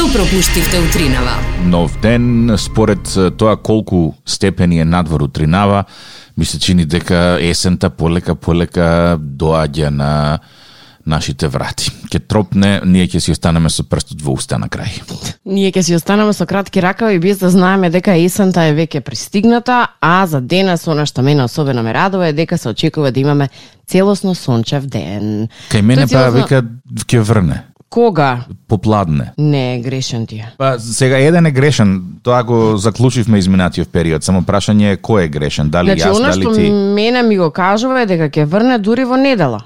Што пропуштивте утринава? Нов ден, според тоа колку степени е надвор утринава, ми се чини дека есента полека полека доаѓа на нашите врати. Ке тропне, ние ќе си останеме со прстот во уста на крај. Ние ќе си останеме со кратки ракави без да знаеме дека есента е веќе пристигната, а за денес она што мене особено ме радува е дека се очекува да имаме целосно сончев ден. Кај мене па целосно- века ќе врне, Кога? попладне. Не, грешен ти е. Па сега еден е грешен, тоа го заклучивме изминатиот период, само прашање е кој е грешен, дали Значи, јас, дали што ти. мене ми го кажува е дека ќе врне дури во недела.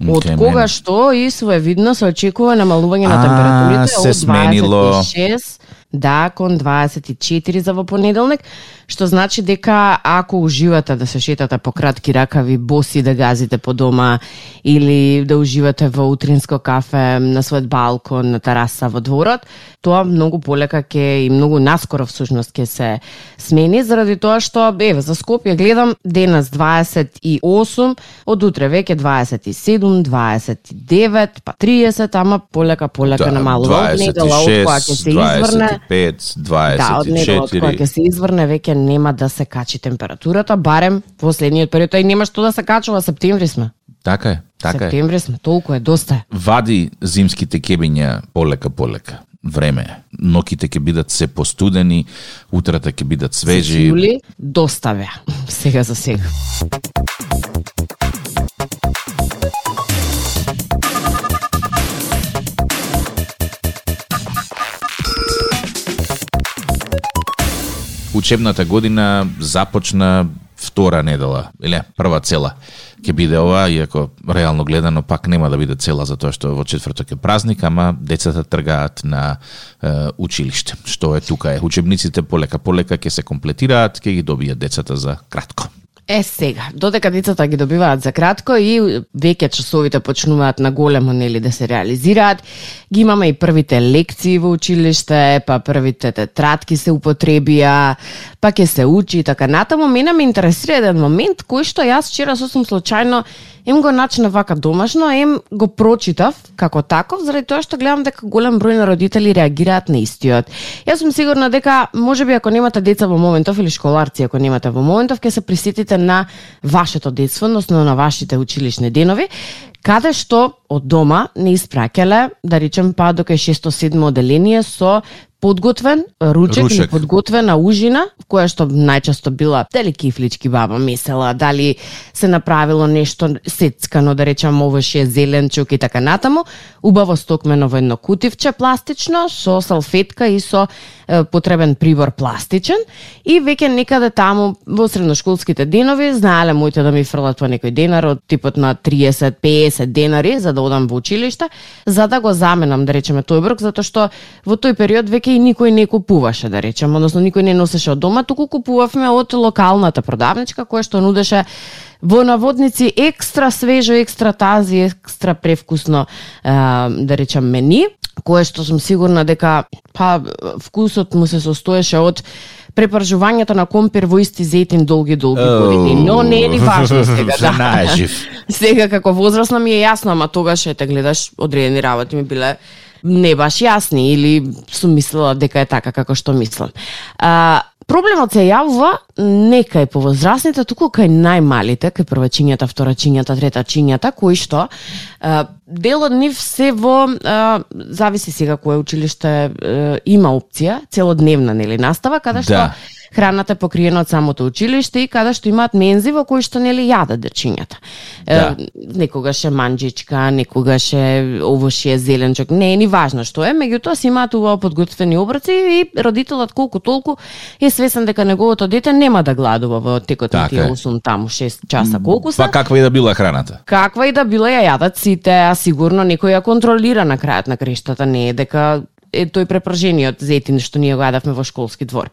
Од Кај кога мене. што и своевидно се очекува намалување на А, температурите се од сменило. 26 да кон 24 за во понеделник, што значи дека ако уживате да се шетате по кратки ракави, боси да газите по дома или да уживате во утринско кафе на својот балкон, на тераса во дворот, тоа многу полека ќе и многу наскоро всушност ќе се смени заради тоа што еве за Скопје гледам денес 28, од утре веќе 27, 29, па 30, ама полека полека Да, намалува од недела од која ќе се изврне. 25, Да, од недела од која ќе 24. се изврне веќе нема да се качи температурата, барем во следниот период, и нема што да се качува, септември сме. Така е, така е. септември сме, толку е, доста е. Вади зимските кебиња полека полека. Време е. Ноките ќе бидат се постудени, утрата ќе бидат свежи. Јули, доста беа. Сега за сега. Учебната година започна втора недела, или прва цела ќе биде ова, иако реално гледано пак нема да биде цела затоа што во четврток е празник, ама децата тргаат на е, училиште. Што е тука е. Учебниците полека полека ќе се комплетираат, ќе ги добијат децата за кратко. Е сега, додека децата ги добиваат за кратко и веќе часовите почнуваат на големо нели да се реализираат, ги имаме и првите лекции во училиште, па првите тетрадки се употребија, па ќе се учи и така натаму. Мене ме интересира еден момент кој што јас вчера сосем случајно им го начна вака домашно, им го прочитав како таков, заради тоа што гледам дека голем број на родители реагираат на истиот. Јас сум сигурна дека можеби ако немате деца во моментов или школарци ако немате во моментов ќе се присетите на вашето детство, односно на вашите училишни денови, каде што од дома не испраќале, да речем па до кај 6-7 оделение со подготвен ручек, или Ручек. подготвена ужина, која што најчесто била дали кифлички баба месела, дали се направило нешто сецкано, да речам овоше зеленчук и така натаму, убаво стокмено во едно кутивче пластично со салфетка и со потребен прибор пластичен и веќе некаде таму во средношколските денови знаеле моите да ми фрлат по некој денар од типот на 30-50 денари за да одам во училиште, за да го заменам, да речеме, тој брок, затоа што во тој период веќе и никој не купуваше, да речеме, односно никој не носеше од дома, туку купувавме од локалната продавничка која што нудеше во наводници екстра свежо, екстра тази, екстра превкусно, е, да речам, мени, кое што сум сигурна дека па вкусот му се состоеше од препржувањето на компир во исти зетин долги долги години, но не е ни важно сега, да. Сега како возрастна ми е јасно, ама тогаш ете гледаш одредени работи ми биле не баш јасни или сум мислела дека е така како што мислам. А, проблемот се јавува не кај повозрастните, туку кај најмалите, кај првачињата, вторачињата, третачињата, кои што а, дел од нив се во а, зависи сега кое училиште а, има опција целодневна нели настава каде што Да храната е покриена од самото училиште и каде што имаат мензи во кои што нели јадат дечињата. Да. Е, некогаш е манџичка, некогаш е овошје зеленчок, не е ни важно што е, меѓутоа си имаат убаво подготвени оброци и родителот колку толку е свесен дека неговото дете нема да гладува во текот на Така тие е. 8 таму 6 часа колку се. Па каква и да била храната? Каква и да била ја јадат сите, а сигурно некој ја контролира на крајот на крештата, не е дека е тој препражениот зетин што ние го јадавме во школски двор.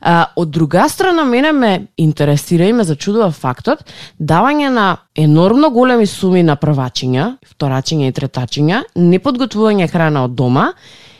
А, од друга страна, мене ме интересира и ме зачудува фактот давање на енормно големи суми на првачиња, вторачиња и третачиња, неподготвување храна од дома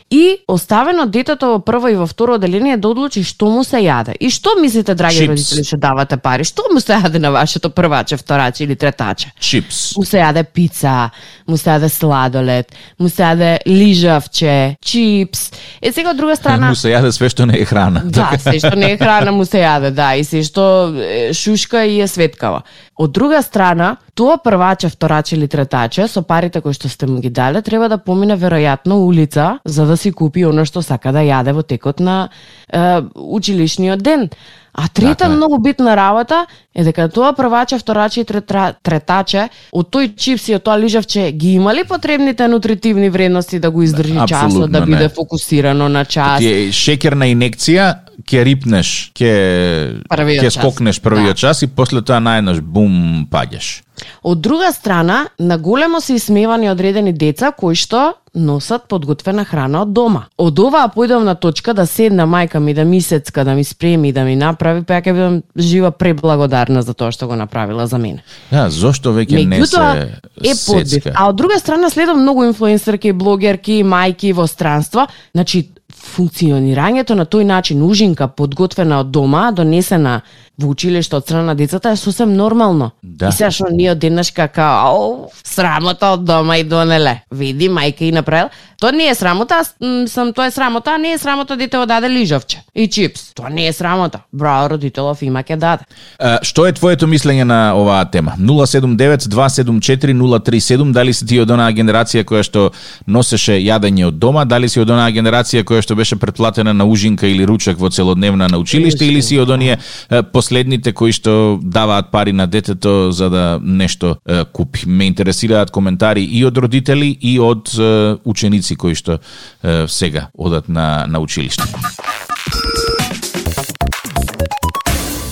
и оставено детето во прво и во второ оделение да одлучи што му се јаде. И што мислите, драги Чипс. родители, што давате пари? Што му се јаде на вашето прваче, втораче или третаче? Чипс. Му се јаде пица, му се јаде сладолед, му се јаде лижавче, чипс. Е сега од друга страна Му се јаде све што не е храна. Да, се што не е храна му се јаде, да, и се што шушка и е светкава. Од друга страна, тоа прваче, втораче или третаче, со парите кои што сте му ги дале, треба да помине веројатно улица за да си купи оно што сака да јаде во текот на е, училишниот ден. А трета Така многу битна работа е дека тоа прваче, втораче и третра, третаче, од тој чипс и од тоа лижавче ги има ли потребните нутритивни вредности да го издржи часот, Апсолутно да не. биде фокусирано на час? Ти е шекерна инекција, ќе рипнеш, ќе ќе скокнеш првиот Да. час и после тоа наеднаш бум паѓаш. Од друга страна, на големо се исмевани одредени деца кои што носат подготвена храна од дома. Од оваа појдам на точка да седна мајка ми да ми сецка, да ми спреми, да ми направи, па ја ќе бидам жива преблагодарна за тоа што го направила за мене. Да, зошто веќе не се е подбив. А од друга страна следам многу инфлуенсерки, блогерки, мајки во странства, значи функционирањето на тој начин ужинка подготвена од дома, донесена во училиште од страна на децата е сосем нормално. Да. И сега што ние од денеш како, ау, срамота од дома и донеле. Види, мајка и направил. Тоа не е срамота, сам тоа е срамота, а не е срамота дете даде лижавче и чипс. Тоа не е срамота. Браво, родителов има ќе даде. А, Што е твоето мислење на оваа тема? 079-274-037, дали си ти од онаа генерација која што носеше јадење од дома, дали си од онаа генерација која што беше претплатена на ужинка или ручак во целодневна на училиште, или си од оние последните кои што даваат пари на детето за да нешто купи. Ме интересираат коментари и од родители и од ученици кои што сега одат на, на училиште.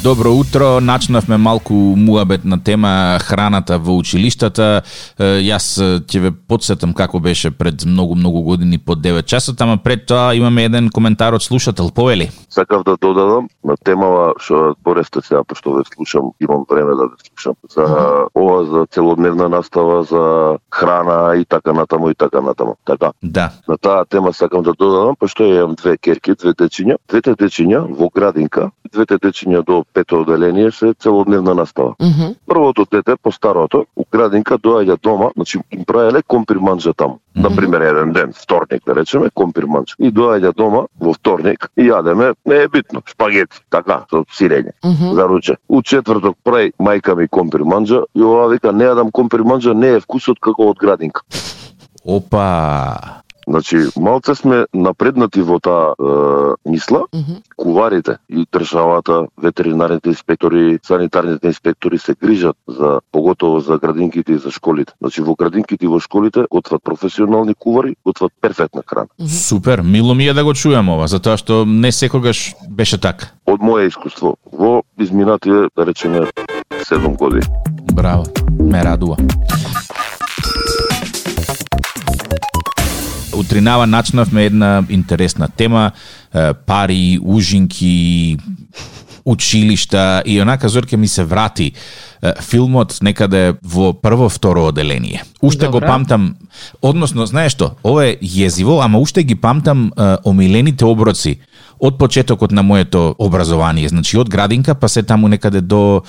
Добро утро, начнавме малку муабет на тема храната во училиштата. Јас ќе ве подсетам како беше пред многу многу години по 9 часот, ама пред тоа имаме еден коментар од слушател, повели. Сакав да додадам на темава што поревте сега, пошто ве слушам, имам време да ве слушам, за ова за целодневна настава, за храна и така натаму и така натаму. Така, Да. на таа тема сакам да додадам, пошто ја имам две керки, две дечиња. Двете дечиња во градинка, двете дечиња до пето оделение се целодневна настава. Мгм. Првото дете, по старото, у градинка доаѓа дома, значи им правеле компир манџа таму. Например, еден ден, вторник, да речеме, компир манџа. И доаѓа дома во вторник и јадеме, не е битно, шпагети, така, со сирење, Мгм. за руче. У четврток прави мајка ми компир манџа и ова вика, не јадам компир манџа, не е вкусот како од градинка. Опа. Значи, малце сме напреднати во таа е, мисла, Мгм. куварите и државата, ветеринарните инспектори, санитарните инспектори се грижат за поготово за градинките и за школите. Значи во градинките и во школите готват професионални кувари, готват перфектна храна. Супер, мило ми е да го чујам ова, затоа што не секогаш беше така. Од мое искуство во изминатите, да речеме, 7 години. Браво, ме радува. Утринава начнавме една интересна тема, пари, ужинки, училишта и онака Зорке ми се врати филмот некаде во прво второ оделение. Уште го Добра. памтам, односно, знаеш што, ова е језиво, ама уште ги памтам е, омилените оброци од почетокот на моето образование, значи од градинка па се таму некаде до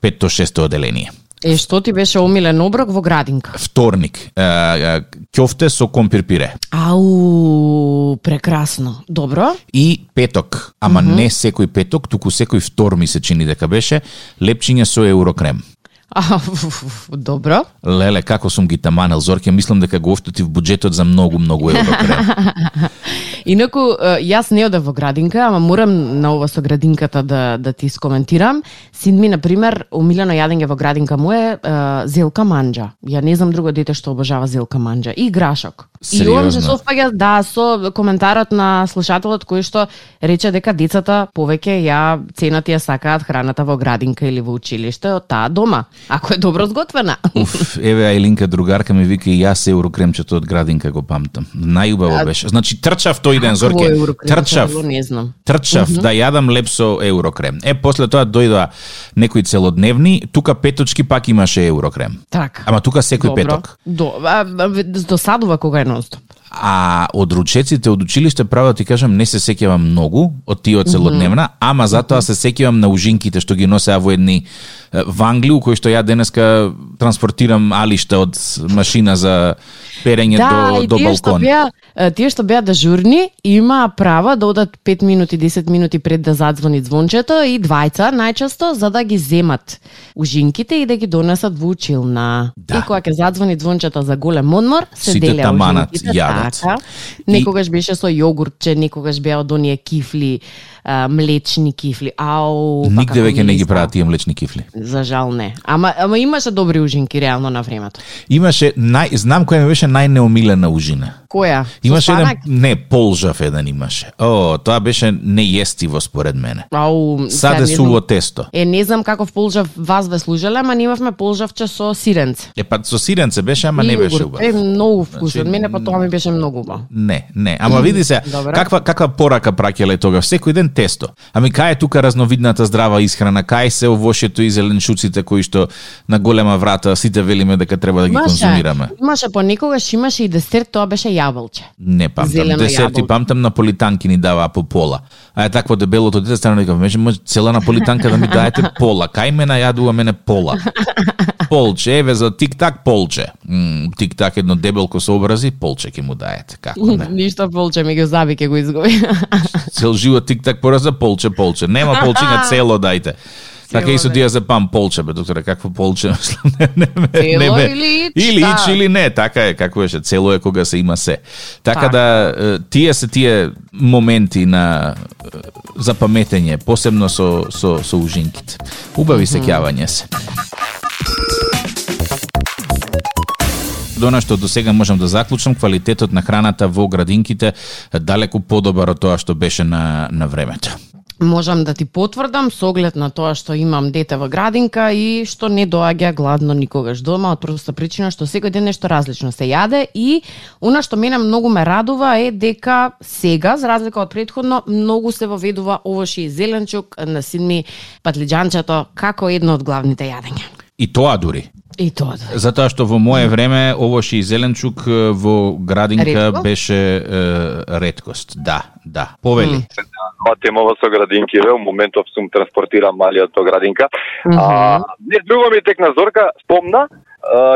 петто шесто оделение. Е, што ти беше омилен оброк во градинка? Вторник, е, е, ќофте со компир пире. Ау, прекрасно. Добро. И петок, ама не секој петок, туку секој втор ми се чини дека беше, лепчиња со еурокрем. А, добро. Леле, како сум ги таманел, Зорке, мислам дека го оштетив буџетот за многу, многу еурокрем. Инаку, јас не одев во градинка, ама морам на ова со градинката да, да ти скоментирам. Син ми, например, омилено јадење во градинка му е, зелка манџа. Ја не знам друго дете што обожава зелка манџа. И грашок. И он се Сериозно? совпаѓа, да, со коментарот на слушателот кој што рече дека децата повеќе ја ценат ја сакаат храната во градинка или во училиште од таа дома, ако е добро сготвена. Уф, еве Ајлинка другарка ми вика и јас еурокремчето од градинка го памтам. Најубаво беше. Значи трчав тој ден, Зорке. Еврокрем, Трчав. Не знам. Трчав да јадам леп со еурокрем. Е, после тоа дојдоа некои целодневни, тука петочки пак имаше еурокрем. Така. Ама тука секој Добро. петок. До, а, досадува кога е нонстоп. А од ручеците од училиште право да ти кажам не се сеќавам многу од тие од целодневна, ама затоа се сеќавам на ужинките што ги носеа во едни вангли у кои што ја денеска транспортирам алишта од машина за перење да, до до тие што балкон. беа, е, тие што беа дежурни имаа право да одат 5 минути, 10 минути пред да задзвони звончето и двајца најчесто за да ги земат ужинките и да ги донесат во училна. Да. И кога ќе задзвони звончето за голем одмор, се Сите делеа таманат ужинките, јадат. Така. Некогаш беше со јогуртче, некогаш беа од оние кифли, а, млечни кифли. Ау, па Нигде веќе не ги прават тие млечни кифли. За жал не. Ама, ама имаше добри ужинки реално на времето. Имаше нај знам која ми беше најнеомилена ужина. Која? Имаше еден не полжав еден имаше. О, тоа беше неестиво според мене. Ау, сега Саде знам- суво тесто. Е, не знам каков полжав вас ве служеле, ама ние имавме полжавче со сиренце. Е па со сиренце беше, ама И не беше убав. Е, многу вкусен. Значи, Мене па тоа ми беше многу убаво. Не, не. Ама види се, каква каква порака праќале тогаш секој ден тесто. Ами кај е тука разновидната здрава исхрана, кај се овошето и зеленчуците кои што на голема врата сите велиме дека треба да ги конзумираме. имаше понекогаш имаше и десерт, тоа беше јаболче. Не памтам. Зелено Десерти јаболче. памтам наполитанки ни даваа по пола. А е такво дебелото дете стана дека може цела наполитанка да ми даете пола. Кај ме најадува мене пола. Полче, еве за тик-так полче. Тик-так едно дебелко со образи, полче ќе му даете. Како не? Ништо полче ми го заби ке го изгуби. Цел живот тик-так пораза полче, полче. Нема полчиња цело дајте. Така и со не. дија за пам полче, бе, докторе, какво полче? Мислам, не, не, Цело не, ме- или ич, Или да. ич или не, така е, како беше, цело е кога се има се. Така да, тие се тие моменти на запаметење, посебно со, со, со ужинките. Убави сеќавање се. Дона што до сега можам да заклучам, квалитетот на храната во градинките далеку подобар од тоа што беше на, на времето. Можам да ти потврдам со оглед на тоа што имам дете во градинка и што не доаѓа гладно никогаш дома од проста причина што секој ден нешто различно се јаде и она што мене многу ме радува е дека сега за разлика од предходно многу се воведува овошје и зеленчук на сидми патлиџанчето како едно од главните јадења. И тоа дури. И тоа да. Затоа што во мое време овоши и зеленчук во градинка Ретко? беше е, редкост. Да, да. Повели. темова со градинкиве, у моментов сум транспортирам малиот до градинка. А, не друго ми тек на Зорка спомна,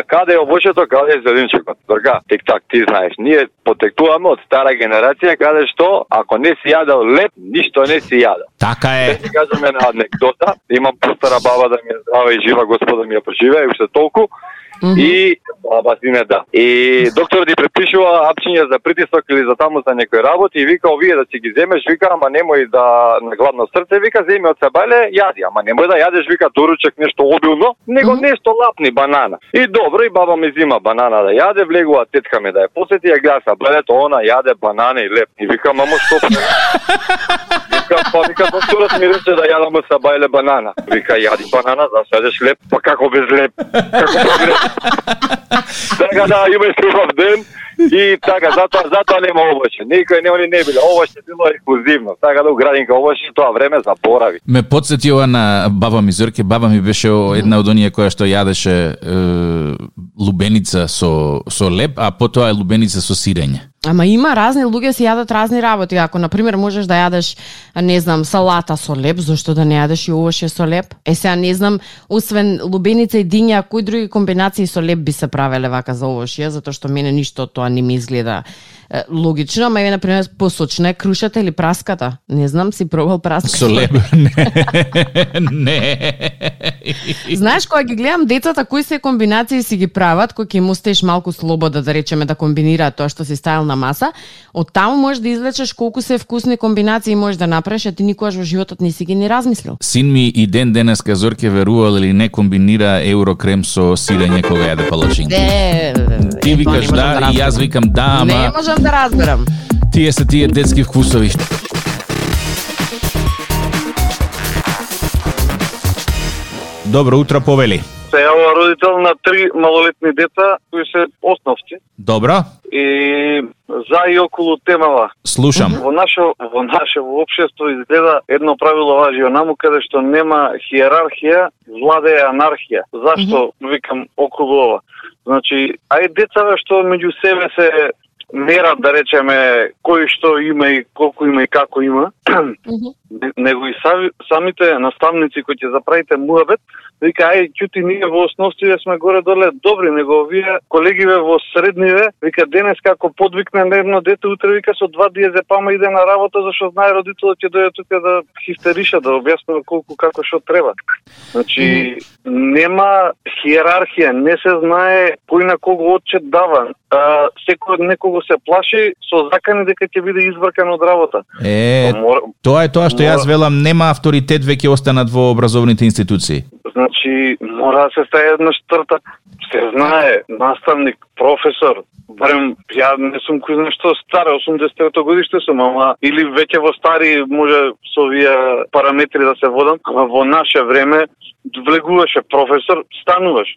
каде е овошето, каде е зеленчукот. Зорка, тек так, ти знаеш, ние потекуваме од стара генерација каде што ако не си јадел леп, ништо не си јадел. Така Е. ти кажам една анекдота, имам постара баба да ми е здрава и жива Господа ми ја преживее уште толку. И баба си не да. И доктор ти препишува апчиња за притисок или за таму за некој работи и вика овие да си ги земеш, вика ама немој да на гладно срце, вика земи од себале, јади, ама немој да јадеш вика доручек нешто обилно, него нешто лапни банана. И добро и баба ми зима банана да јаде, влегува тетка ми да ја посети, ја гледа сабалето, она јаде банана и леп. И вика мамо што Вика, па вика докторот ми рече да јадам са бајле банана. Вика јади банана, за седеш леп, па како без леп? Како без леп? Така да, имај убав ден и така, затоа затоа нема овоше. Никој не они не биле. Овоше било ексклузивно. Така да у градинка овоше тоа време заборави. Ме подсети ова на баба ми Зорке. Баба ми беше една од оние која што јадеше е, лубеница со, со леп, а потоа е лубеница со сирење. Ама има разни луѓе се јадат разни работи. Ако на пример можеш да јадеш, не знам, салата со леп, зошто да не јадеш и овоше со леп? Е сега не знам, освен лубеница и диња, кои други комбинации со леп би се правеле вака за овошје, затоа што мене ништо тоа не ми изгледа логично, ама е на пример посочна е крушата или праската. Не знам, си пробал праска Со леп, не, не. Знаеш, кога ги гледам децата кои се комбинации си ги прават, кои ќе им оставиш малку слобода да речеме да комбинираат тоа што си ставил на маса, од таму можеш да извлечеш колку се вкусни комбинации можеш да направиш, а ти никогаш во животот не си ги ни размислил. Син ми и ден денеска Зорке верувал или не комбинира еврокрем со сирење кога јаде палачинки. Ти викаш можам да, и јас викам да, ама можам да разберам. тие се тие детски вкусови. Добро утро, повели. Се јава родител на три малолетни деца кои се основци Добро, и за и околу темава. слушам. Во наше во наше во општество изгледа едно правило важи онаму каде што нема хиерархија, владее анархија. Зашто викам околу ова? Значи, ај децата што меѓу себе се мерат, да речеме, кој што има и колку има и како има, Не- него и сами, самите наставници кои ќе заправите муабет, вика, ај, ќути, ние во основствие сме горе-доле добри, него овие колегиве во средниве, вика, денес како подвикне на едно дете, утре вика со два диезепама иде на работа, зашто знае родителот ќе дојде тука да хистериша, да објаснува колку како што треба. Значи, нема хиерархија, не се знае кој на кого отчет дава. А, секој од некого се плаши со закани дека ќе биде избркан од работа. Е, Мора, тоа е тоа што јас велам, нема авторитет веќе останат во образовните институции. Значи, Znaczy, мора да се стае една штрта. Се знае, наставник, професор, барем ја не сум кој знае што стар, 83 годиште сум, ама или веќе во стари може со овие параметри да се водам, ама во наше време влегуваше професор, стануваш,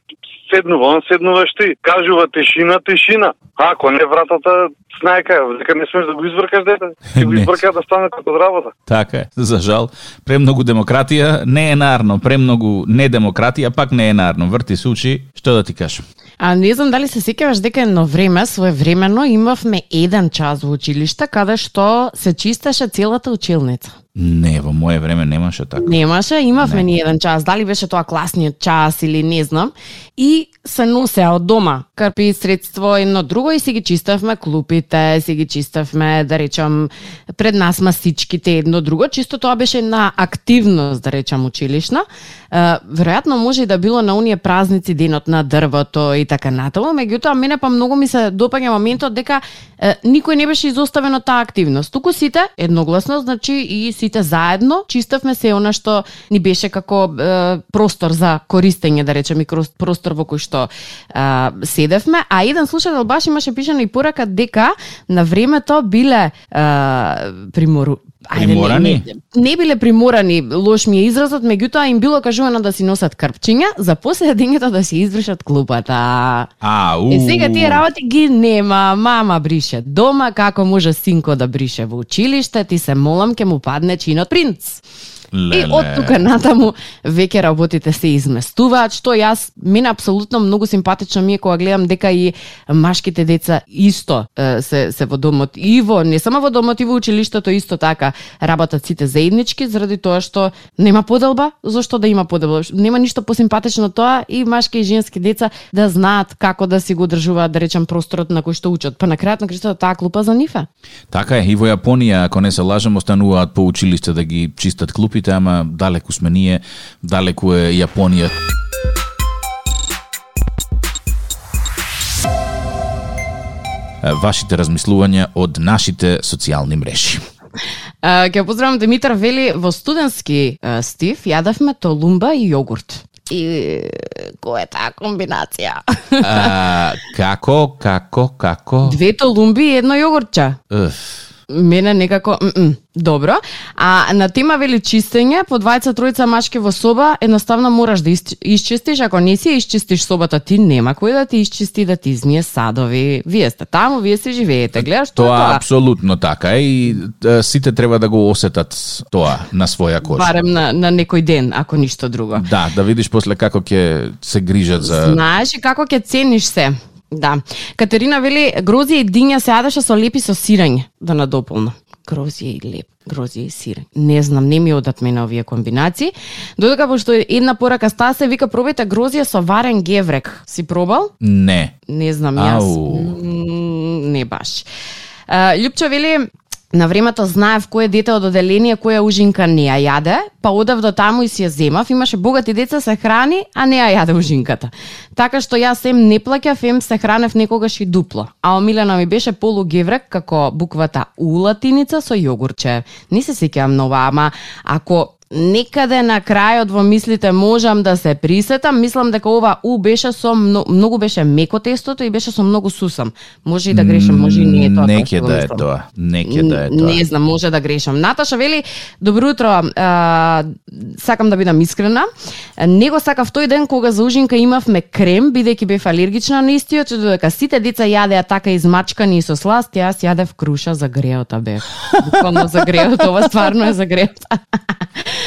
седнува, он седнуваш ти, кажува тишина, тишина. А ако не вратата, знае кај, дека не смеш да го избркаш дете, ќе го избркаш да стане како работа. Така е. За жал, премногу демократија не е нарно, премногу недемократија пак не е нарно. Врти се учи, што да ти кажам. А не знам дали се сеќаваш дека едно време, своевремено, имавме еден час во училиште каде што се чистеше целата училница. Не, во мое време немаше така. Немаше, имавме Не. ни еден час, дали беше тоа класниот час или не знам, и се носеа од дома карпи средство едно друго и си ги чиставме клупите, си ги чиставме, да речам, пред нас масичките едно друго, чисто тоа беше една активност, да речам, училишна. Веројатно може и да било на оние празници денот на дрвото и така натаму, меѓутоа мене па многу ми се допаѓа моментот дека е, никој не беше изоставен од таа активност. Туку сите едногласно, значи и сите заедно чиставме се она што ни беше како е, простор за користење, да речеме, простор во кој што е, седевме, а еден слушател баш имаше пишано и порака дека на времето биле е, примору Ајде, Приморани? Не, не, не биле приморани, лош ми е изразот, меѓутоа им било кажувано да си носат крпчиња, за после дењето да си избришат клупата. А, у. Е, сега тие работи ги нема, мама брише дома, како може синко да брише во училиште, ти се молам ке му падне чинот принц. И Леле. од тука натаму веќе работите се изместуваат, што јас мене апсолутно многу симпатично ми е кога гледам дека и машките деца исто се се во домот и во не само во домот и во училиштето исто така работат сите заеднички заради тоа што нема поделба, зошто да има поделба? Нема ништо посимпатично тоа и машки и женски деца да знаат како да си го одржуваат да речем просторот на кој што учат. Па на крајот на крајштото таа клупа за нив е. Така е, и во Јапонија, ако не се лажам, остануваат по училиште да ги чистат клупите, ама далеку сме ние, далеку е Јапонија. Вашите размислувања од нашите социјални мрежи. А, Ќе поздравам Димитар Вели во студентски стив јадавме толумба и јогурт. И која е таа комбинација? А, како, како, како? Две толумби и едно јогуртче. Уф. Мене некако, м -м, добро. А на тема вели чистење, по двајца тројца машки во соба, едноставно мораш да ис- исчистиш, ако не си ја исчистиш собата ти, нема кој да ти исчисти да ти измие садови. Вие сте таму, вие си живеете. Гледаш тоа, Тоа апсолутно така и сите треба да го осетат тоа на своја кожа. Барем на, на некој ден, ако ништо друго. Да, да видиш после како ќе се грижат за Знаеш и како ќе цениш се. Да. Катерина вели грозија и диња се јадеше со лепи со сирење, да надополна. Грозија и леп, грозија и сирење. Не знам, не ми одат мене овие комбинации. Додека пошто една порака става се вика пробајте грозија со варен геврек. Си пробал? Не. Не знам јас. Ау. Не баш. А, Лјупчо вели На времето знаев кое дете од оделение која ужинка не ја јаде, па одев до таму и си ја земав. Имаше богати деца се храни, а не ја јаде ужинката. Така што јас сем не плаќав, ем се хранев некогаш и дупло. А омилена ми беше полугеврек како буквата У латиница со јогурче. Не се сеќавам нова, ама ако некаде на крајот во мислите можам да се присетам, мислам дека ова У беше со многу, многу беше меко тестото и беше со многу сусам. Може и да грешам, може и не е тоа. Неќе го да е тоа. Неќе да е тоа. Не знам, може да грешам. Наташа вели, добро утро, а, сакам да бидам искрена. Не го сакав тој ден кога за ужинка имавме крем, бидејќи бев алергична на истиот, додека сите деца јадеа така измачкани и со сласт, јас јадев круша за греота бев. Буквално за греота, ова стварно е за греота.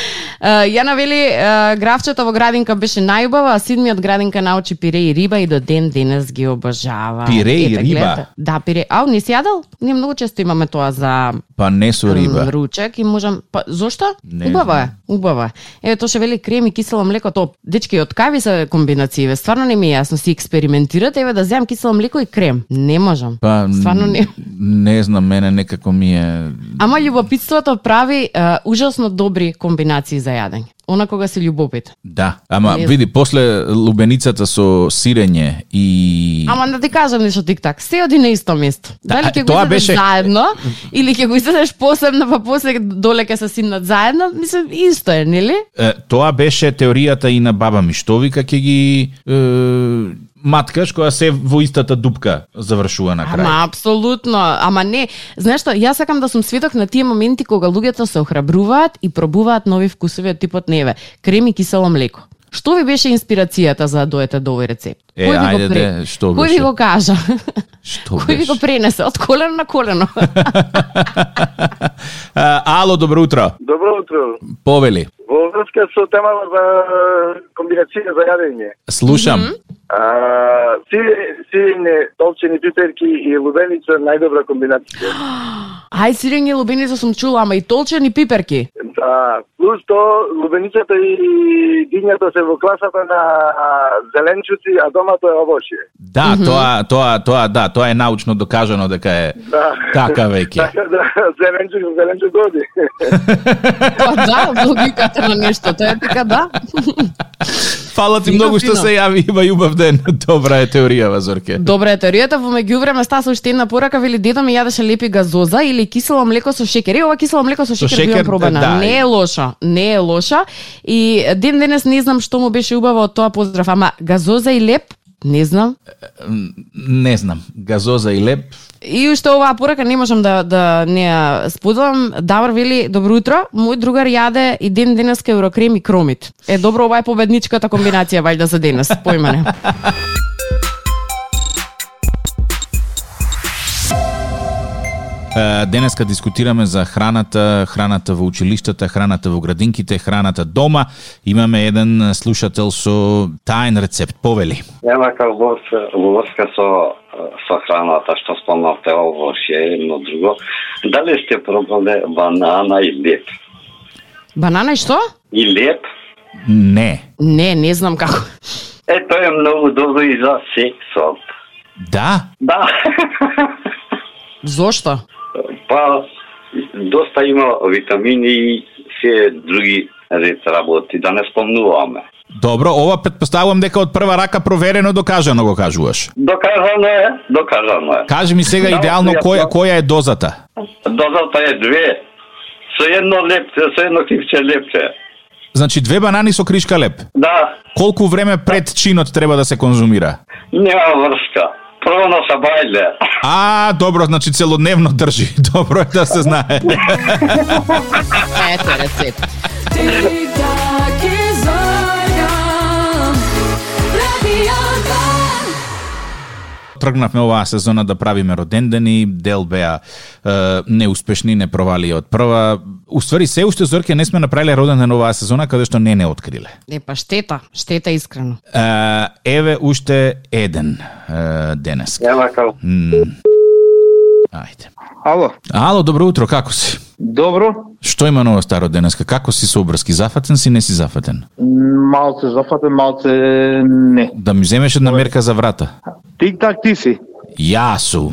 Јана вели, е, графчето во градинка беше најубава, а сидмиот градинка научи пире и риба и до ден денес ги обожава. Пире и риба? гледате. Да, пире. Ау, не си јадал? Ние многу често имаме тоа за Па не со риба. ручек и можам па зошто? Не убава е, убава е. Еве тоа ше вели крем и кисело млеко, тоа дечки од кави се комбинацииве. Стварно не ми е јасно, си експериментирате, еве да земам кисело млеко и крем. Не можам. Па Стварно не. Не знам, мене некако ми е Ама љубопитството прави е, ужасно добри комбинации за јадење. Она кога си љубопит. Да, ама Не види, после лубеницата со сирење и... Ама да ти кажам нешто тик-так, се оди на исто место. Да, Дали ќе го беше- заедно, или ќе го изедеш посебно, па после доле ќе се симнат заедно, мислам, исто е, нели? Е, тоа беше теоријата и на баба ми, што вика ќе ги е, маткаш која се во истата дупка завршува на крај. Ама апсолутно, ама не. Знаеш што, јас сакам да сум свидок на тие моменти кога луѓето се охрабруваат и пробуваат нови вкусови од типот неве, крем и кисело млеко. Што ви беше инспирацијата за да дојдете до овој рецепт? Е, Кој ви ајде го де, што Кој ви беше? го кажа? Што Кој ви беше? го пренесе од колено на колено? А, ало, добро утро. Добро утро. Повели. Во врска со темава за комбинација за јадење. Слушам. А, сирење, толчени пиперки и лубеница најдобра комбинација. Ај, сирење и лубеница сум чула, ама и толчени пиперки. Да, плюс то лубеницата и дињата се во класата на а, зеленчуци, а домато е овошје. Да, тоа, тоа, тоа, да, тоа е научно докажано дека е Да. така веќе. Така да, зеленчук, зеленчук оди. Па да, логиката на нешто, тоа е така да. Фала ти Фино, многу што се јави, има љубав ден. Добра е теоријава, Зорке. Добра е теоријата, во меѓувреме стаса уште една порака, вели дедо ми јадеше лепи газоза или кисело млеко со шекер. Е, ова кисело млеко со Со шекер, шекер, би пробана. да. Не е лоша, не е лоша. И ден денес не знам што му беше убаво од тоа поздрав, ама газоза и леп, не знам. Не знам, газоза и леп. И уште оваа порака не можам да да не ја споделам. Давар вели добро утро. Мој другар јаде и ден денеска еврокрем и кромит. Е добро ова е победничката комбинација вајда за денес. Појма не. Денеска дискутираме за храната, храната во училиштата, храната во градинките, храната дома. Имаме еден слушател со таен рецепт. Повели. Нема како во врска- со со храната што спомнавте овошје е едно друго. Дали сте пробале банана и леп? Банана и што? И леп? Не. Не, не знам како. Е, тоа е многу добро и за сексот. Да? Да. Зошто? Па доста има витамини и се други ред работи, да не спомнуваме. Добро, ова предпоставувам дека од прва рака проверено докажано го кажуваш. Докажано е, докажано е. Кажи ми сега Да, идеално која која е дозата. Дозата е две. Со едно лепче, со едно кривче лепче. Значи две банани со кришка леп. Да, Колку време пред чинот треба да се конзумира? нема врска. Прво на сабајле. А, добро, значи целодневно држи. Добро е да се знае. Ето рецепт. Тргнавме оваа сезона да правиме родендени, дел беа е, неуспешни, не провали од прва. Уствари, се уште Зорке не сме направиле роденден оваа сезона, каде што не не откриле. Е, па штета, штета искрено. Е, еве уште еден е, денес. Нема како. Ајде. Ало, Ало, добро утро, како си? Добро. Што има ново старо денеска? Како си со обрски? Зафатен си, не си зафатен? Малце зафатен, малце не. Да ми земеш една мерка за врата. Тик-так ти си. Јас сум.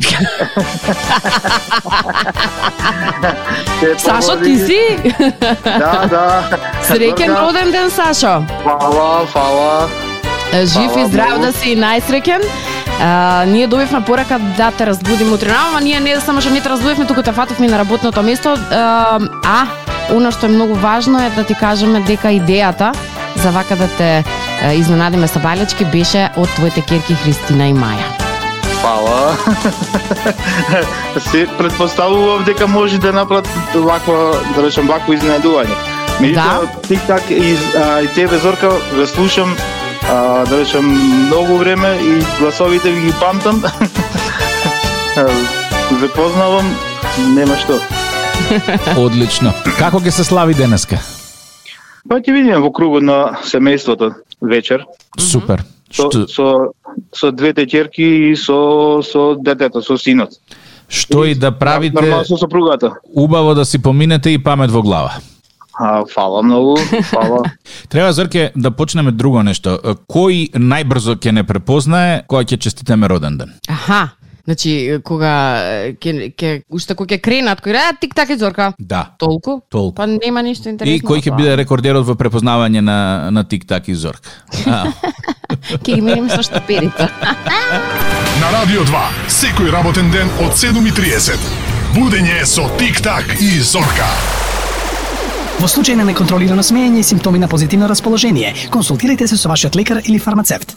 Се Сашо, ти си? Да, да. Среќен роден ден, Сашо. Фала, фала. Жив и здрав да си и најсреќен. А, ние добивме порака да те разбудиме утре, ама ние не само што не те разбудивме, туку те фативме на работното место. А, а она што е многу важно е да ти кажеме дека идејата за вака да те изненадиме са балечки беше од твоите керки Христина и Маја. Фала. Се предпоставував дека може да направат ваква, да речем, вакво изненадување. Меѓутоа, тик-так и, а, и тебе, Зорка, ве слушам, а, да речем, многу време и гласовите ви ги памтам. Ве познавам, нема што. Одлично. Како ќе се слави денеска? Па ќе видиме во кругот на семејството вечер Супер. со Што, со со двете ќерки и со со детето, со синот. што и да правите, Нормално со сопругата. убаво да си поминете и памет во глава. А, фала многу, фала. Треба Зорке да почнеме друго нешто. Кој најбрзо ќе не препознае кога ќе честитаме роден ден? Аха. Значи, кога ќе ќе уште кога ќе кренат, кој ре тик так и зорка. Да. Толку? Толку. Па нема ништо интересно. И кој ќе биде рекордерот во препознавање на на тик-так и Зорка? Ќе ги мериме со штаперите. На Радио 2, секој работен ден од 7.30. Будење со Тик-так и Зорка. Во случај на неконтролирано смеење и симптоми на позитивно расположение, консултирайте се со вашиот лекар или фармацевт.